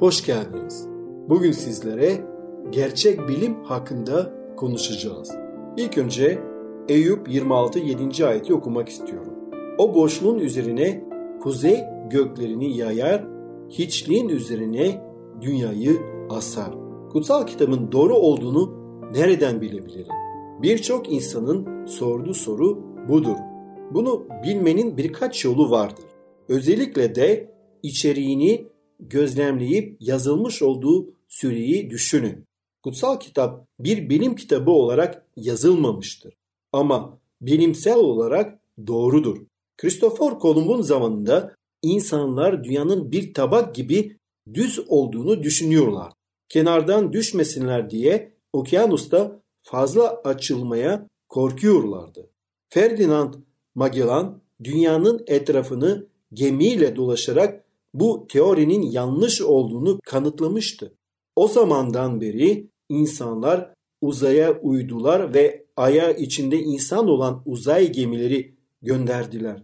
hoş geldiniz. Bugün sizlere gerçek bilim hakkında konuşacağız. İlk önce Eyüp 26 7. ayeti okumak istiyorum. O boşluğun üzerine kuzey göklerini yayar, hiçliğin üzerine dünyayı asar. Kutsal kitabın doğru olduğunu nereden bilebilirim? Birçok insanın sorduğu soru budur. Bunu bilmenin birkaç yolu vardır. Özellikle de içeriğini gözlemleyip yazılmış olduğu süreyi düşünün. Kutsal kitap bir bilim kitabı olarak yazılmamıştır. Ama bilimsel olarak doğrudur. Christopher Columbus'un zamanında insanlar dünyanın bir tabak gibi düz olduğunu düşünüyorlar. Kenardan düşmesinler diye okyanusta fazla açılmaya korkuyorlardı. Ferdinand Magellan dünyanın etrafını gemiyle dolaşarak bu teorinin yanlış olduğunu kanıtlamıştı. O zamandan beri insanlar uzaya uydular ve aya içinde insan olan uzay gemileri gönderdiler.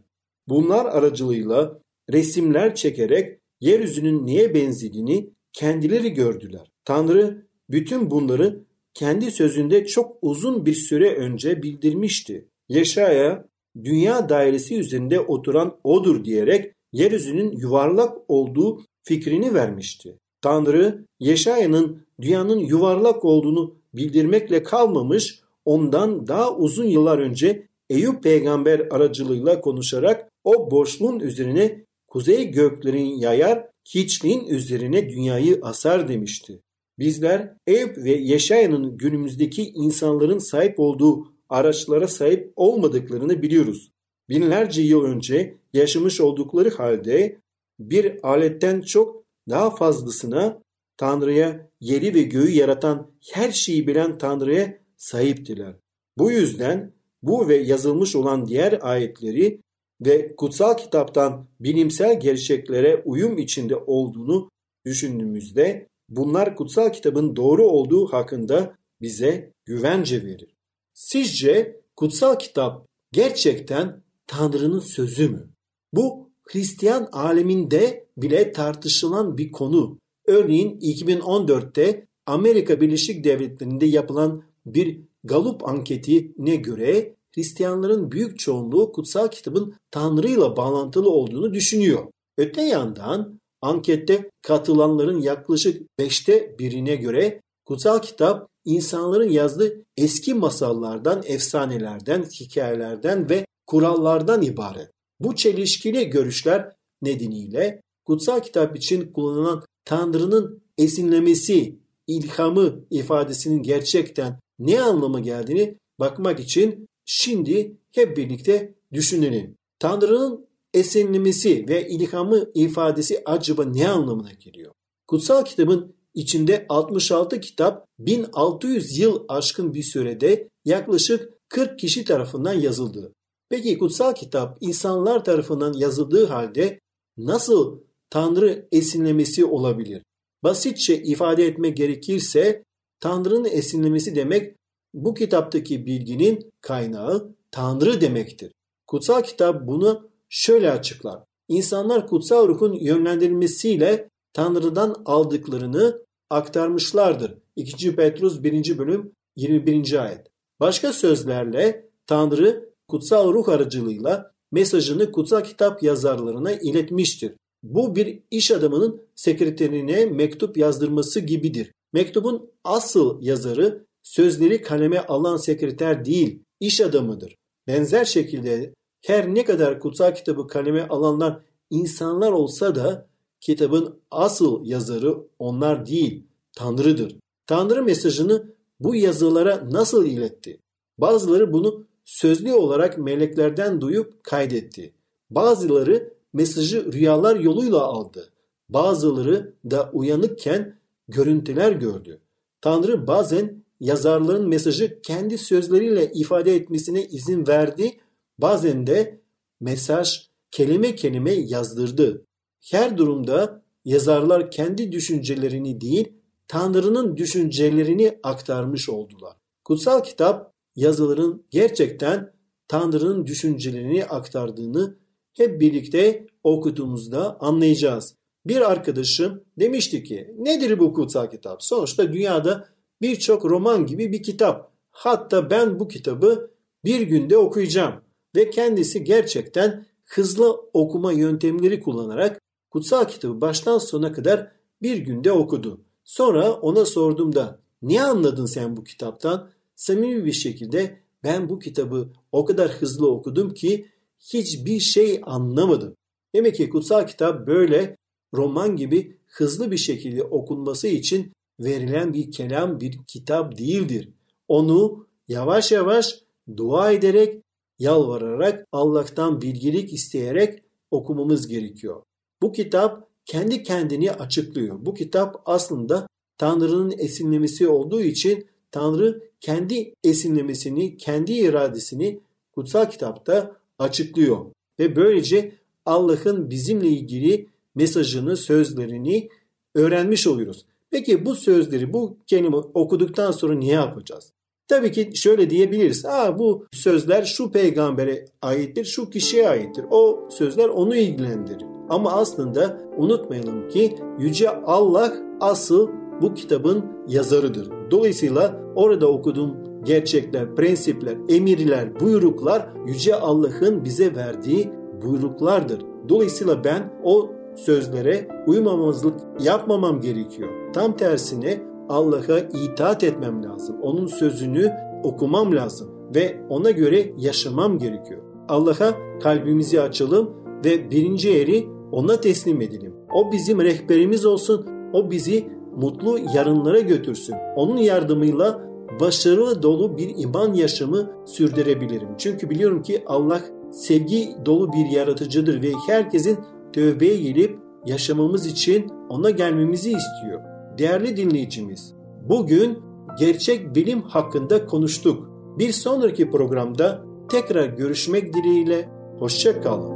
Bunlar aracılığıyla resimler çekerek yeryüzünün neye benzediğini kendileri gördüler. Tanrı bütün bunları kendi sözünde çok uzun bir süre önce bildirmişti. Yeşaya dünya dairesi üzerinde oturan odur diyerek yeryüzünün yuvarlak olduğu fikrini vermişti. Tanrı Yeşaya'nın dünyanın yuvarlak olduğunu bildirmekle kalmamış, ondan daha uzun yıllar önce Eyüp peygamber aracılığıyla konuşarak o boşluğun üzerine kuzey göklerin yayar, hiçliğin üzerine dünyayı asar demişti. Bizler Eyüp ve Yeşaya'nın günümüzdeki insanların sahip olduğu araçlara sahip olmadıklarını biliyoruz. Binlerce yıl önce yaşamış oldukları halde bir aletten çok daha fazlasına Tanrı'ya yeri ve göğü yaratan her şeyi bilen Tanrı'ya sahiptiler. Bu yüzden bu ve yazılmış olan diğer ayetleri ve kutsal kitaptan bilimsel gerçeklere uyum içinde olduğunu düşündüğümüzde bunlar kutsal kitabın doğru olduğu hakkında bize güvence verir. Sizce kutsal kitap gerçekten Tanrı'nın sözü mü? Bu Hristiyan aleminde bile tartışılan bir konu. Örneğin 2014'te Amerika Birleşik Devletleri'nde yapılan bir Gallup anketine göre Hristiyanların büyük çoğunluğu kutsal kitabın Tanrı ile bağlantılı olduğunu düşünüyor. Öte yandan ankette katılanların yaklaşık beşte birine göre kutsal kitap insanların yazdığı eski masallardan, efsanelerden, hikayelerden ve kurallardan ibaret. Bu çelişkili görüşler nedeniyle kutsal kitap için kullanılan Tanrı'nın esinlemesi, ilhamı ifadesinin gerçekten ne anlama geldiğini bakmak için şimdi hep birlikte düşünelim. Tanrı'nın esinlemesi ve ilhamı ifadesi acaba ne anlamına geliyor? Kutsal kitabın içinde 66 kitap 1600 yıl aşkın bir sürede yaklaşık 40 kişi tarafından yazıldı. Peki kutsal kitap insanlar tarafından yazıldığı halde nasıl Tanrı esinlemesi olabilir? Basitçe ifade etmek gerekirse Tanrı'nın esinlemesi demek bu kitaptaki bilginin kaynağı Tanrı demektir. Kutsal kitap bunu şöyle açıklar. İnsanlar kutsal ruhun yönlendirilmesiyle Tanrı'dan aldıklarını aktarmışlardır. 2. Petrus 1. bölüm 21. ayet. Başka sözlerle Tanrı kutsal ruh aracılığıyla mesajını kutsal kitap yazarlarına iletmiştir. Bu bir iş adamının sekreterine mektup yazdırması gibidir. Mektubun asıl yazarı sözleri kaleme alan sekreter değil, iş adamıdır. Benzer şekilde her ne kadar kutsal kitabı kaleme alanlar insanlar olsa da kitabın asıl yazarı onlar değil, Tanrı'dır. Tanrı mesajını bu yazılara nasıl iletti? Bazıları bunu sözlü olarak meleklerden duyup kaydetti. Bazıları mesajı rüyalar yoluyla aldı. Bazıları da uyanıkken görüntüler gördü. Tanrı bazen yazarların mesajı kendi sözleriyle ifade etmesine izin verdi. Bazen de mesaj kelime kelime yazdırdı. Her durumda yazarlar kendi düşüncelerini değil, Tanrı'nın düşüncelerini aktarmış oldular. Kutsal kitap yazıların gerçekten Tanrı'nın düşüncelerini aktardığını hep birlikte okuduğumuzda anlayacağız. Bir arkadaşım demişti ki nedir bu kutsal kitap? Sonuçta dünyada birçok roman gibi bir kitap. Hatta ben bu kitabı bir günde okuyacağım. Ve kendisi gerçekten hızlı okuma yöntemleri kullanarak kutsal kitabı baştan sona kadar bir günde okudu. Sonra ona sorduğumda ne anladın sen bu kitaptan? Samimi bir şekilde ben bu kitabı o kadar hızlı okudum ki hiçbir şey anlamadım. Demek ki kutsal kitap böyle roman gibi hızlı bir şekilde okunması için verilen bir kelam bir kitap değildir. Onu yavaş yavaş dua ederek, yalvararak, Allah'tan bilgilik isteyerek okumamız gerekiyor. Bu kitap kendi kendini açıklıyor. Bu kitap aslında Tanrı'nın esinlemesi olduğu için Tanrı kendi esinlemesini, kendi iradesini kutsal kitapta açıklıyor. Ve böylece Allah'ın bizimle ilgili mesajını, sözlerini öğrenmiş oluyoruz. Peki bu sözleri, bu kelime okuduktan sonra ne yapacağız? Tabii ki şöyle diyebiliriz. Aa, bu sözler şu peygambere aittir, şu kişiye aittir. O sözler onu ilgilendirir. Ama aslında unutmayalım ki Yüce Allah asıl bu kitabın yazarıdır. Dolayısıyla orada okuduğum gerçekler, prensipler, emirler, buyruklar Yüce Allah'ın bize verdiği buyruklardır. Dolayısıyla ben o sözlere uymamazlık yapmamam gerekiyor. Tam tersine Allah'a itaat etmem lazım. Onun sözünü okumam lazım ve ona göre yaşamam gerekiyor. Allah'a kalbimizi açalım ve birinci eri ona teslim edelim. O bizim rehberimiz olsun. O bizi mutlu yarınlara götürsün. Onun yardımıyla başarılı dolu bir iman yaşamı sürdürebilirim. Çünkü biliyorum ki Allah sevgi dolu bir yaratıcıdır ve herkesin tövbeye gelip yaşamamız için ona gelmemizi istiyor. Değerli dinleyicimiz, bugün gerçek bilim hakkında konuştuk. Bir sonraki programda tekrar görüşmek dileğiyle hoşça kalın.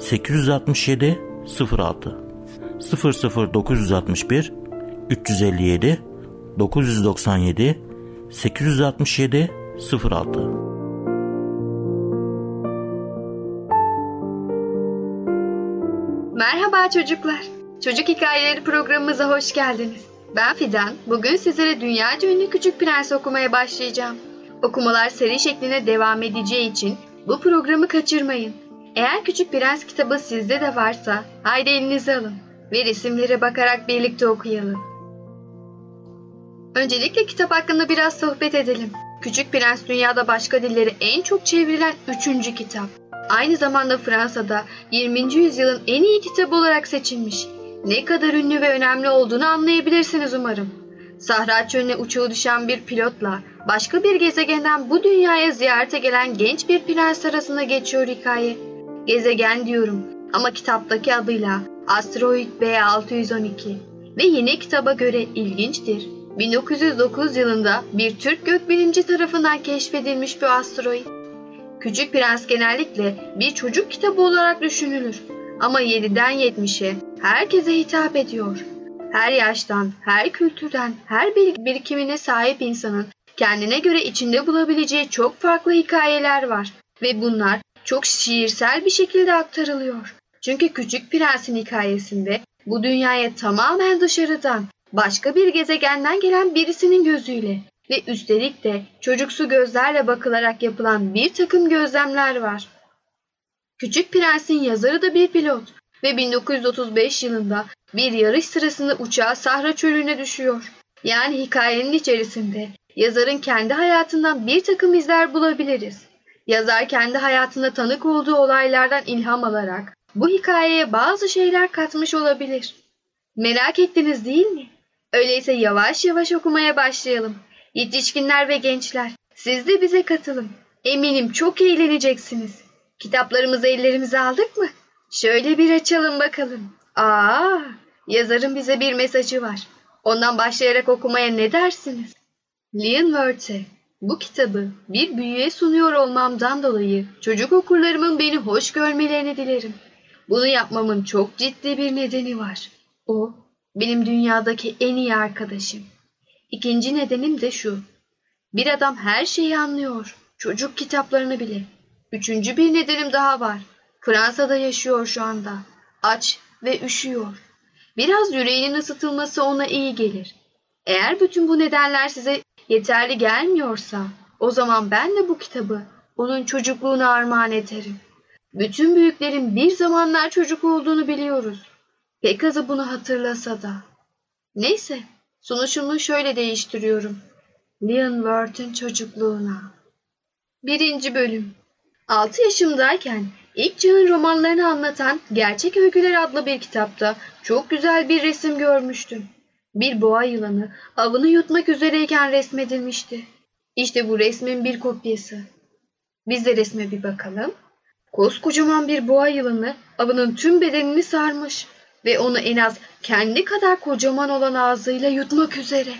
867 06 00961 357 997 867 06 Merhaba çocuklar. Çocuk Hikayeleri programımıza hoş geldiniz. Ben Fidan. Bugün sizlere dünyaca ünlü Küçük Prens okumaya başlayacağım. Okumalar seri şeklinde devam edeceği için bu programı kaçırmayın. Eğer Küçük Prens kitabı sizde de varsa haydi elinize alın ve resimlere bakarak birlikte okuyalım. Öncelikle kitap hakkında biraz sohbet edelim. Küçük Prens dünyada başka dilleri en çok çevrilen üçüncü kitap. Aynı zamanda Fransa'da 20. yüzyılın en iyi kitabı olarak seçilmiş. Ne kadar ünlü ve önemli olduğunu anlayabilirsiniz umarım. Sahra çölüne uçağı düşen bir pilotla başka bir gezegenden bu dünyaya ziyarete gelen genç bir prens arasında geçiyor hikaye. Gezegen diyorum ama kitaptaki adıyla Asteroid B612 ve yeni kitaba göre ilginçtir. 1909 yılında bir Türk gökbilimci tarafından keşfedilmiş bir asteroid. Küçük Prens genellikle bir çocuk kitabı olarak düşünülür ama 7'den 70'e herkese hitap ediyor. Her yaştan, her kültürden, her bilgi birikimine sahip insanın kendine göre içinde bulabileceği çok farklı hikayeler var ve bunlar çok şiirsel bir şekilde aktarılıyor. Çünkü Küçük Prens'in hikayesinde bu dünyaya tamamen dışarıdan, başka bir gezegenden gelen birisinin gözüyle ve üstelik de çocuksu gözlerle bakılarak yapılan bir takım gözlemler var. Küçük Prens'in yazarı da bir pilot ve 1935 yılında bir yarış sırasında uçağı Sahra çölüne düşüyor. Yani hikayenin içerisinde yazarın kendi hayatından bir takım izler bulabiliriz. Yazar kendi hayatında tanık olduğu olaylardan ilham alarak bu hikayeye bazı şeyler katmış olabilir. Merak ettiniz değil mi? Öyleyse yavaş yavaş okumaya başlayalım. Yetişkinler ve gençler, siz de bize katılın. Eminim çok eğleneceksiniz. Kitaplarımızı ellerimize aldık mı? Şöyle bir açalım bakalım. Aa, yazarın bize bir mesajı var. Ondan başlayarak okumaya ne dersiniz? Leon Wörth'e bu kitabı bir büyüye sunuyor olmamdan dolayı çocuk okurlarımın beni hoş görmelerini dilerim. Bunu yapmamın çok ciddi bir nedeni var. O, benim dünyadaki en iyi arkadaşım. İkinci nedenim de şu. Bir adam her şeyi anlıyor. Çocuk kitaplarını bile. Üçüncü bir nedenim daha var. Fransa'da yaşıyor şu anda. Aç ve üşüyor. Biraz yüreğinin ısıtılması ona iyi gelir. Eğer bütün bu nedenler size yeterli gelmiyorsa o zaman ben de bu kitabı onun çocukluğuna armağan ederim. Bütün büyüklerin bir zamanlar çocuk olduğunu biliyoruz. Pek azı bunu hatırlasa da. Neyse, sonuçumu şöyle değiştiriyorum. Leon Worth'ın çocukluğuna. Birinci bölüm. 6 yaşımdayken ilk çağın romanlarını anlatan Gerçek Öyküler adlı bir kitapta çok güzel bir resim görmüştüm. Bir boğa yılanı avını yutmak üzereyken resmedilmişti. İşte bu resmin bir kopyası. Biz de resme bir bakalım. Koskocaman bir boğa yılanı avının tüm bedenini sarmış ve onu en az kendi kadar kocaman olan ağzıyla yutmak üzere.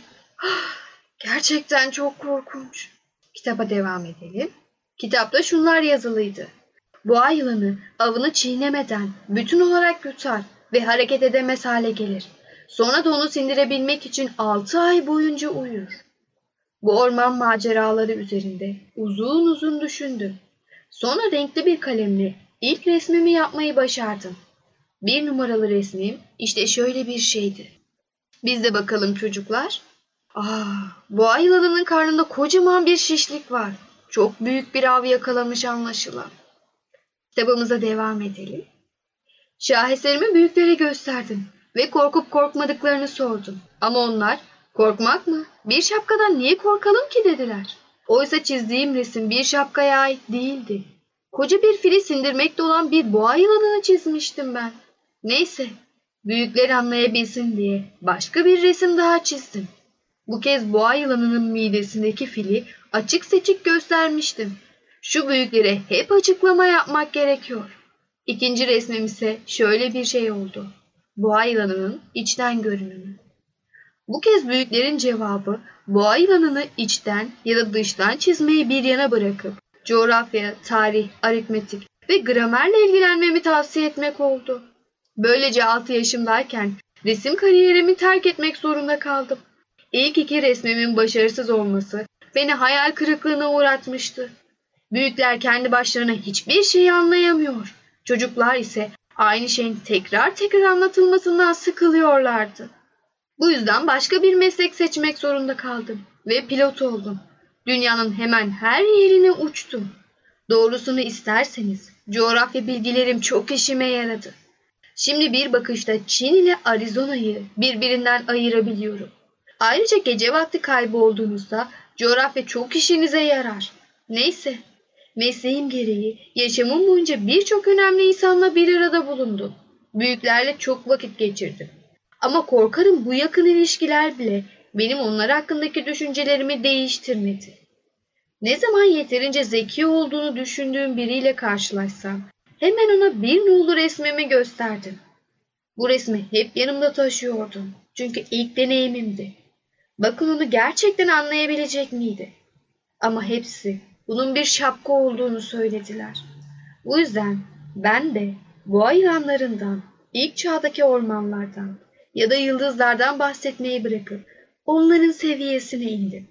Ah, gerçekten çok korkunç. Kitaba devam edelim. Kitapta şunlar yazılıydı. Boğa yılanı avını çiğnemeden bütün olarak yutar ve hareket edemez hale gelir. Sonra da onu sindirebilmek için altı ay boyunca uyur. Bu orman maceraları üzerinde uzun uzun düşündüm. Sonra renkli bir kalemle ilk resmimi yapmayı başardım. Bir numaralı resmim işte şöyle bir şeydi. Biz de bakalım çocuklar. Aa, boğa yılanının karnında kocaman bir şişlik var. Çok büyük bir av yakalamış anlaşılan. Kitabımıza devam edelim. Şaheserimi büyüklere gösterdim ve korkup korkmadıklarını sordum. Ama onlar korkmak mı? Bir şapkadan niye korkalım ki dediler. Oysa çizdiğim resim bir şapkaya ait değildi. Koca bir fili sindirmekte olan bir boğa yılanını çizmiştim ben. Neyse, büyükler anlayabilsin diye başka bir resim daha çizdim. Bu kez boğa yılanının midesindeki fili açık seçik göstermiştim. Şu büyüklere hep açıklama yapmak gerekiyor. İkinci resmim ise şöyle bir şey oldu. Boğa yılanının içten görünümü. Bu kez büyüklerin cevabı boğa yılanını içten ya da dıştan çizmeyi bir yana bırakıp coğrafya, tarih, aritmetik ve gramerle ilgilenmemi tavsiye etmek oldu. Böylece 6 yaşımdayken resim kariyerimi terk etmek zorunda kaldım. İlk iki resmimin başarısız olması beni hayal kırıklığına uğratmıştı. Büyükler kendi başlarına hiçbir şey anlayamıyor. Çocuklar ise aynı şeyin tekrar tekrar anlatılmasından sıkılıyorlardı. Bu yüzden başka bir meslek seçmek zorunda kaldım ve pilot oldum. Dünyanın hemen her yerine uçtum. Doğrusunu isterseniz coğrafya bilgilerim çok işime yaradı. Şimdi bir bakışta Çin ile Arizona'yı birbirinden ayırabiliyorum. Ayrıca gece vakti kaybolduğunuzda coğrafya çok işinize yarar. Neyse, Mesleğim gereği yaşamım boyunca birçok önemli insanla bir arada bulundum. Büyüklerle çok vakit geçirdim. Ama korkarım bu yakın ilişkiler bile benim onlar hakkındaki düşüncelerimi değiştirmedi. Ne zaman yeterince zeki olduğunu düşündüğüm biriyle karşılaşsam hemen ona bir nolu resmimi gösterdim. Bu resmi hep yanımda taşıyordum. Çünkü ilk deneyimimdi. Bakın onu gerçekten anlayabilecek miydi? Ama hepsi bunun bir şapka olduğunu söylediler. Bu yüzden ben de bu hayranlarından, ilk çağdaki ormanlardan ya da yıldızlardan bahsetmeyi bırakıp onların seviyesine indim.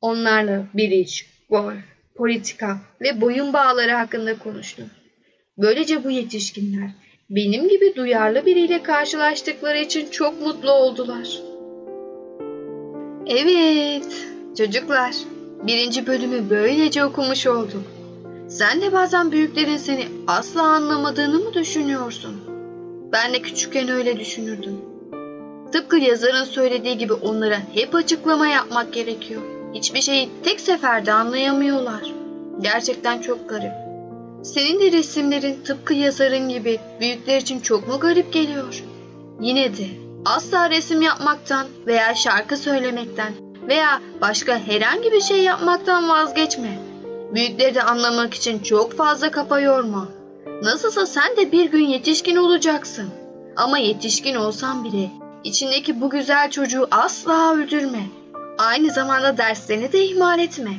Onlarla bir iç, golf, politika ve boyun bağları hakkında konuştum. Böylece bu yetişkinler benim gibi duyarlı biriyle karşılaştıkları için çok mutlu oldular. Evet, çocuklar, birinci bölümü böylece okumuş olduk. Sen de bazen büyüklerin seni asla anlamadığını mı düşünüyorsun? Ben de küçükken öyle düşünürdüm. Tıpkı yazarın söylediği gibi onlara hep açıklama yapmak gerekiyor. Hiçbir şeyi tek seferde anlayamıyorlar. Gerçekten çok garip. Senin de resimlerin tıpkı yazarın gibi büyükler için çok mu garip geliyor? Yine de asla resim yapmaktan veya şarkı söylemekten veya başka herhangi bir şey yapmaktan vazgeçme. Büyükleri de anlamak için çok fazla kafa yorma. Nasılsa sen de bir gün yetişkin olacaksın. Ama yetişkin olsan bile içindeki bu güzel çocuğu asla öldürme. Aynı zamanda derslerini de ihmal etme.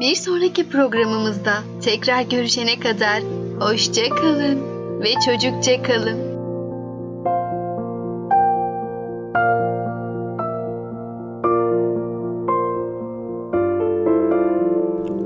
Bir sonraki programımızda tekrar görüşene kadar hoşça kalın ve çocukça kalın.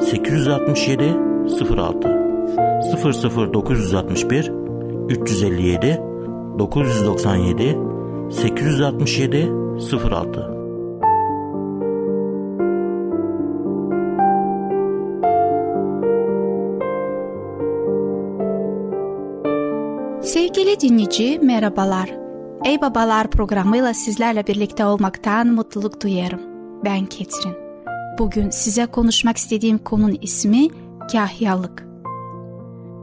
867 06 00961 357 997 867 06 Sevgili dinleyici merhabalar. Ey Babalar programıyla sizlerle birlikte olmaktan mutluluk duyarım. Ben Ketrin. Bugün size konuşmak istediğim konunun ismi kahyalık.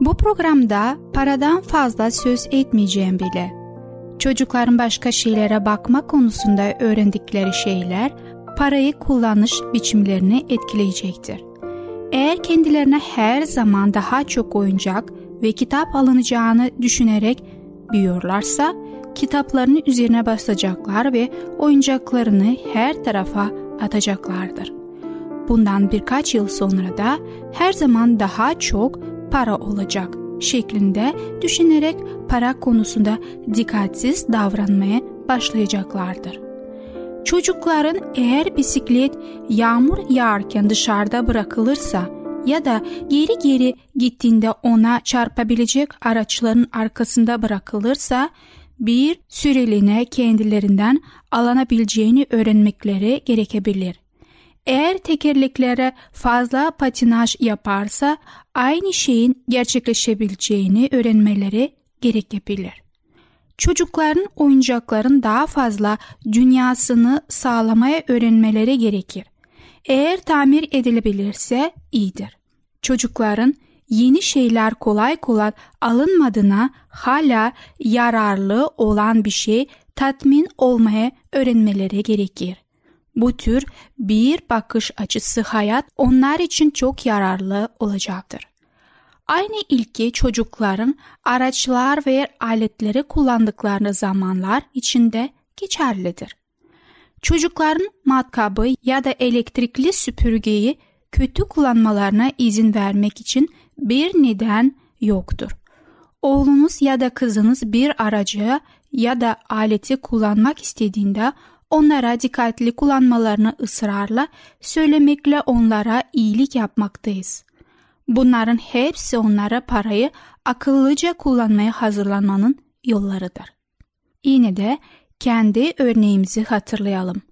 Bu programda paradan fazla söz etmeyeceğim bile. Çocukların başka şeylere bakma konusunda öğrendikleri şeyler parayı kullanış biçimlerini etkileyecektir. Eğer kendilerine her zaman daha çok oyuncak ve kitap alınacağını düşünerek büyüyorlarsa kitaplarını üzerine basacaklar ve oyuncaklarını her tarafa atacaklardır. Bundan birkaç yıl sonra da her zaman daha çok para olacak şeklinde düşünerek para konusunda dikkatsiz davranmaya başlayacaklardır. Çocukların eğer bisiklet yağmur yağarken dışarıda bırakılırsa ya da geri geri gittiğinde ona çarpabilecek araçların arkasında bırakılırsa bir süreliğine kendilerinden alınabileceğini öğrenmekleri gerekebilir. Eğer tekerleklere fazla patinaj yaparsa aynı şeyin gerçekleşebileceğini öğrenmeleri gerekebilir. Çocukların oyuncakların daha fazla dünyasını sağlamaya öğrenmeleri gerekir. Eğer tamir edilebilirse iyidir. Çocukların yeni şeyler kolay kolay alınmadığına hala yararlı olan bir şey tatmin olmaya öğrenmeleri gerekir. Bu tür bir bakış açısı hayat onlar için çok yararlı olacaktır. Aynı ilki çocukların araçlar ve aletleri kullandıkları zamanlar içinde geçerlidir. Çocukların matkabı ya da elektrikli süpürgeyi kötü kullanmalarına izin vermek için bir neden yoktur. Oğlunuz ya da kızınız bir aracı ya da aleti kullanmak istediğinde onlara dikkatli kullanmalarını ısrarla söylemekle onlara iyilik yapmaktayız. Bunların hepsi onlara parayı akıllıca kullanmaya hazırlanmanın yollarıdır. Yine de kendi örneğimizi hatırlayalım.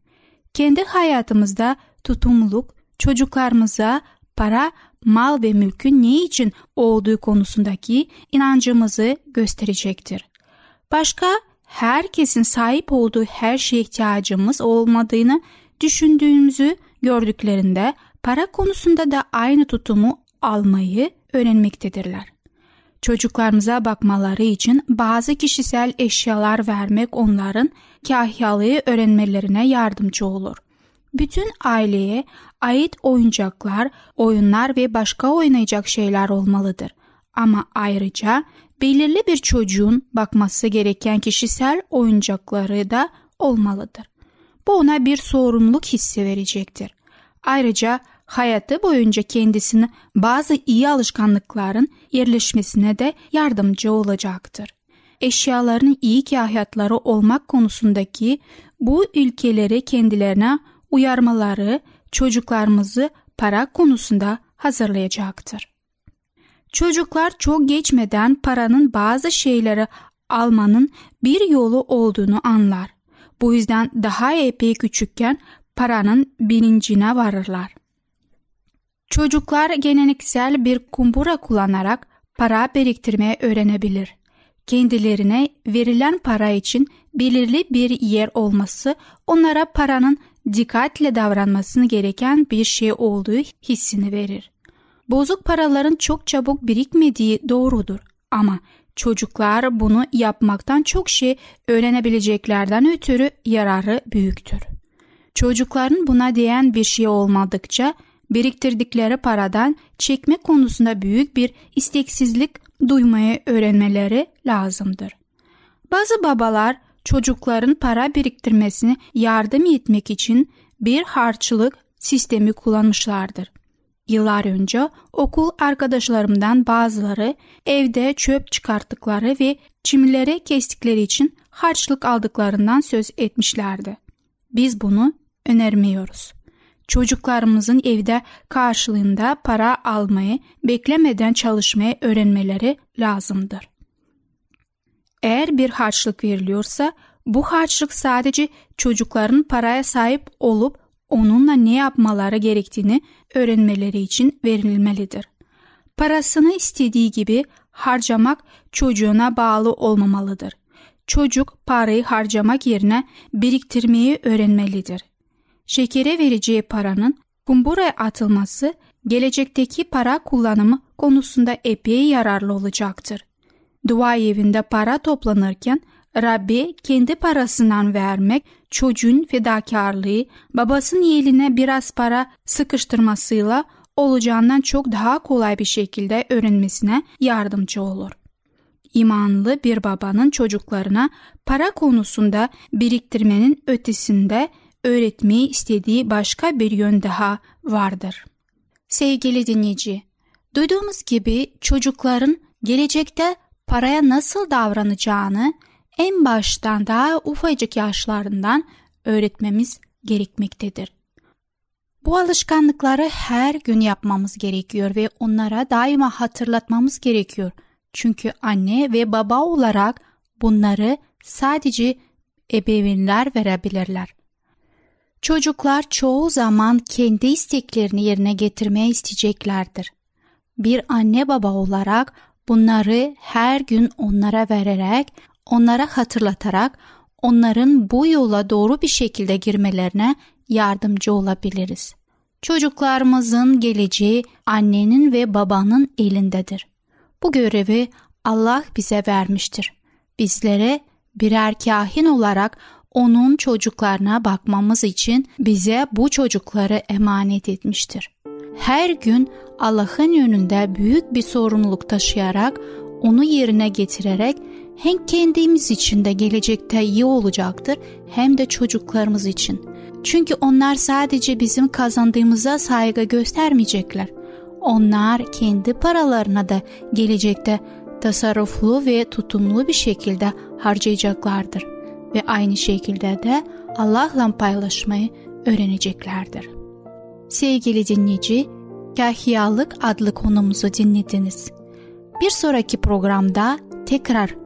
Kendi hayatımızda tutumluluk çocuklarımıza para, mal ve mülkün ne için olduğu konusundaki inancımızı gösterecektir. Başka herkesin sahip olduğu her şeye ihtiyacımız olmadığını düşündüğümüzü gördüklerinde para konusunda da aynı tutumu almayı öğrenmektedirler. Çocuklarımıza bakmaları için bazı kişisel eşyalar vermek onların kahyalığı öğrenmelerine yardımcı olur. Bütün aileye ait oyuncaklar, oyunlar ve başka oynayacak şeyler olmalıdır. Ama ayrıca belirli bir çocuğun bakması gereken kişisel oyuncakları da olmalıdır. Bu ona bir sorumluluk hissi verecektir. Ayrıca hayatı boyunca kendisine bazı iyi alışkanlıkların yerleşmesine de yardımcı olacaktır. Eşyaların iyi kahyatları olmak konusundaki bu ülkeleri kendilerine uyarmaları çocuklarımızı para konusunda hazırlayacaktır. Çocuklar çok geçmeden paranın bazı şeyleri almanın bir yolu olduğunu anlar. Bu yüzden daha epey küçükken paranın bilincine varırlar. Çocuklar geleneksel bir kumbura kullanarak para biriktirmeye öğrenebilir. Kendilerine verilen para için belirli bir yer olması onlara paranın dikkatle davranmasını gereken bir şey olduğu hissini verir. Bozuk paraların çok çabuk birikmediği doğrudur ama çocuklar bunu yapmaktan çok şey öğrenebileceklerden ötürü yararı büyüktür. Çocukların buna değen bir şey olmadıkça biriktirdikleri paradan çekme konusunda büyük bir isteksizlik duymayı öğrenmeleri lazımdır. Bazı babalar çocukların para biriktirmesine yardım etmek için bir harçlık sistemi kullanmışlardır. Yıllar önce okul arkadaşlarımdan bazıları evde çöp çıkarttıkları ve çimleri kestikleri için harçlık aldıklarından söz etmişlerdi. Biz bunu önermiyoruz. Çocuklarımızın evde karşılığında para almayı beklemeden çalışmayı öğrenmeleri lazımdır. Eğer bir harçlık veriliyorsa bu harçlık sadece çocukların paraya sahip olup onunla ne yapmaları gerektiğini öğrenmeleri için verilmelidir. Parasını istediği gibi harcamak çocuğuna bağlı olmamalıdır. Çocuk parayı harcamak yerine biriktirmeyi öğrenmelidir. Şekere vereceği paranın kumburaya atılması gelecekteki para kullanımı konusunda epey yararlı olacaktır. Dua evinde para toplanırken Rabbi kendi parasından vermek çocuğun fedakarlığı babasının eline biraz para sıkıştırmasıyla olacağından çok daha kolay bir şekilde öğrenmesine yardımcı olur. İmanlı bir babanın çocuklarına para konusunda biriktirmenin ötesinde öğretmeyi istediği başka bir yön daha vardır. Sevgili dinleyici, duyduğumuz gibi çocukların gelecekte paraya nasıl davranacağını en baştan daha ufacık yaşlarından öğretmemiz gerekmektedir. Bu alışkanlıkları her gün yapmamız gerekiyor ve onlara daima hatırlatmamız gerekiyor. Çünkü anne ve baba olarak bunları sadece ebeveynler verebilirler. Çocuklar çoğu zaman kendi isteklerini yerine getirmeye isteyeceklerdir. Bir anne baba olarak bunları her gün onlara vererek onlara hatırlatarak onların bu yola doğru bir şekilde girmelerine yardımcı olabiliriz. Çocuklarımızın geleceği annenin ve babanın elindedir. Bu görevi Allah bize vermiştir. Bizlere birer kahin olarak onun çocuklarına bakmamız için bize bu çocukları emanet etmiştir. Her gün Allah'ın yönünde büyük bir sorumluluk taşıyarak onu yerine getirerek hem kendimiz için de gelecekte iyi olacaktır hem de çocuklarımız için. Çünkü onlar sadece bizim kazandığımıza saygı göstermeyecekler. Onlar kendi paralarına da gelecekte tasarruflu ve tutumlu bir şekilde harcayacaklardır ve aynı şekilde de Allah'la paylaşmayı öğreneceklerdir. Sevgili dinleyici, Kahyalık adlı konumuzu dinlediniz. Bir sonraki programda tekrar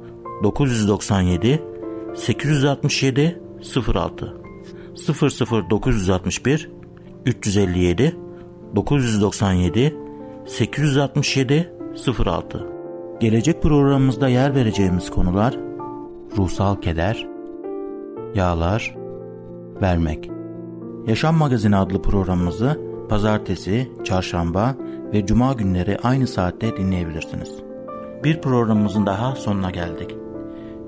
997 867 06 00961 357 997 867 06 Gelecek programımızda yer vereceğimiz konular ruhsal keder, yağlar, vermek. Yaşam Magazini adlı programımızı pazartesi, çarşamba ve cuma günleri aynı saatte dinleyebilirsiniz. Bir programımızın daha sonuna geldik.